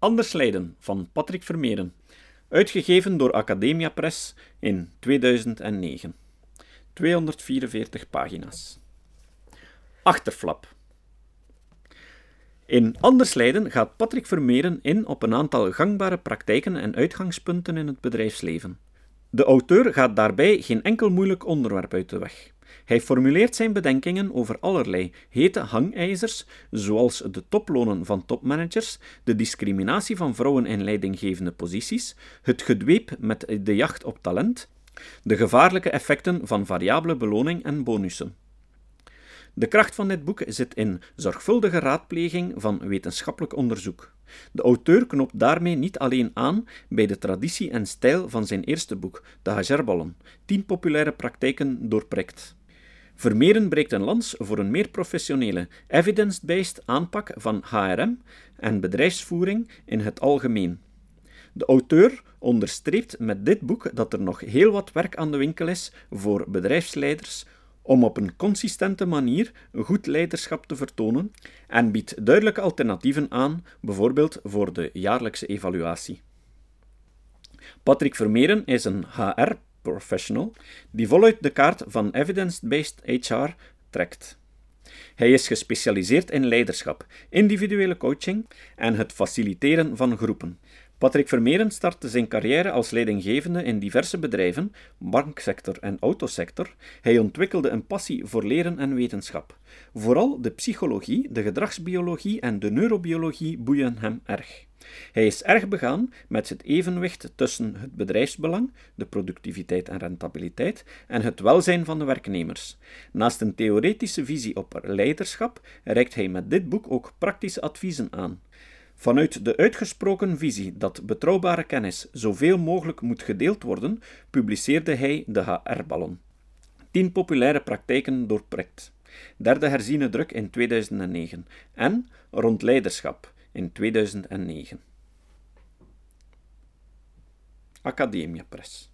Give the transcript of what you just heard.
Anders Leiden van Patrick Vermeeren. Uitgegeven door Academia Press in 2009. 244 pagina's. Achterflap. In Anders Leiden gaat Patrick Vermeeren in op een aantal gangbare praktijken en uitgangspunten in het bedrijfsleven. De auteur gaat daarbij geen enkel moeilijk onderwerp uit de weg. Hij formuleert zijn bedenkingen over allerlei hete hangijzers, zoals de toplonen van topmanagers, de discriminatie van vrouwen in leidinggevende posities, het gedweep met de jacht op talent, de gevaarlijke effecten van variabele beloning en bonussen. De kracht van dit boek zit in zorgvuldige raadpleging van wetenschappelijk onderzoek. De auteur knopt daarmee niet alleen aan bij de traditie en stijl van zijn eerste boek, De Hagerballen, tien populaire praktijken doorprikt. Vermeeren breekt een lans voor een meer professionele, evidence-based aanpak van HRM en bedrijfsvoering in het algemeen. De auteur onderstreept met dit boek dat er nog heel wat werk aan de winkel is voor bedrijfsleiders om op een consistente manier goed leiderschap te vertonen en biedt duidelijke alternatieven aan, bijvoorbeeld voor de jaarlijkse evaluatie. Patrick Vermeeren is een HR-professional die voluit de kaart van evidence-based HR trekt. Hij is gespecialiseerd in leiderschap, individuele coaching en het faciliteren van groepen. Patrick Vermeeren startte zijn carrière als leidinggevende in diverse bedrijven, banksector en autosector. Hij ontwikkelde een passie voor leren en wetenschap. Vooral de psychologie, de gedragsbiologie en de neurobiologie boeien hem erg. Hij is erg begaan met het evenwicht tussen het bedrijfsbelang, de productiviteit en rentabiliteit, en het welzijn van de werknemers. Naast een theoretische visie op leiderschap reikt hij met dit boek ook praktische adviezen aan. Vanuit de uitgesproken visie dat betrouwbare kennis zoveel mogelijk moet gedeeld worden, publiceerde hij de HR-ballon. Tien populaire praktijken doorprikt. Derde herziene druk in 2009 en Rond leiderschap in 2009. Academia Press.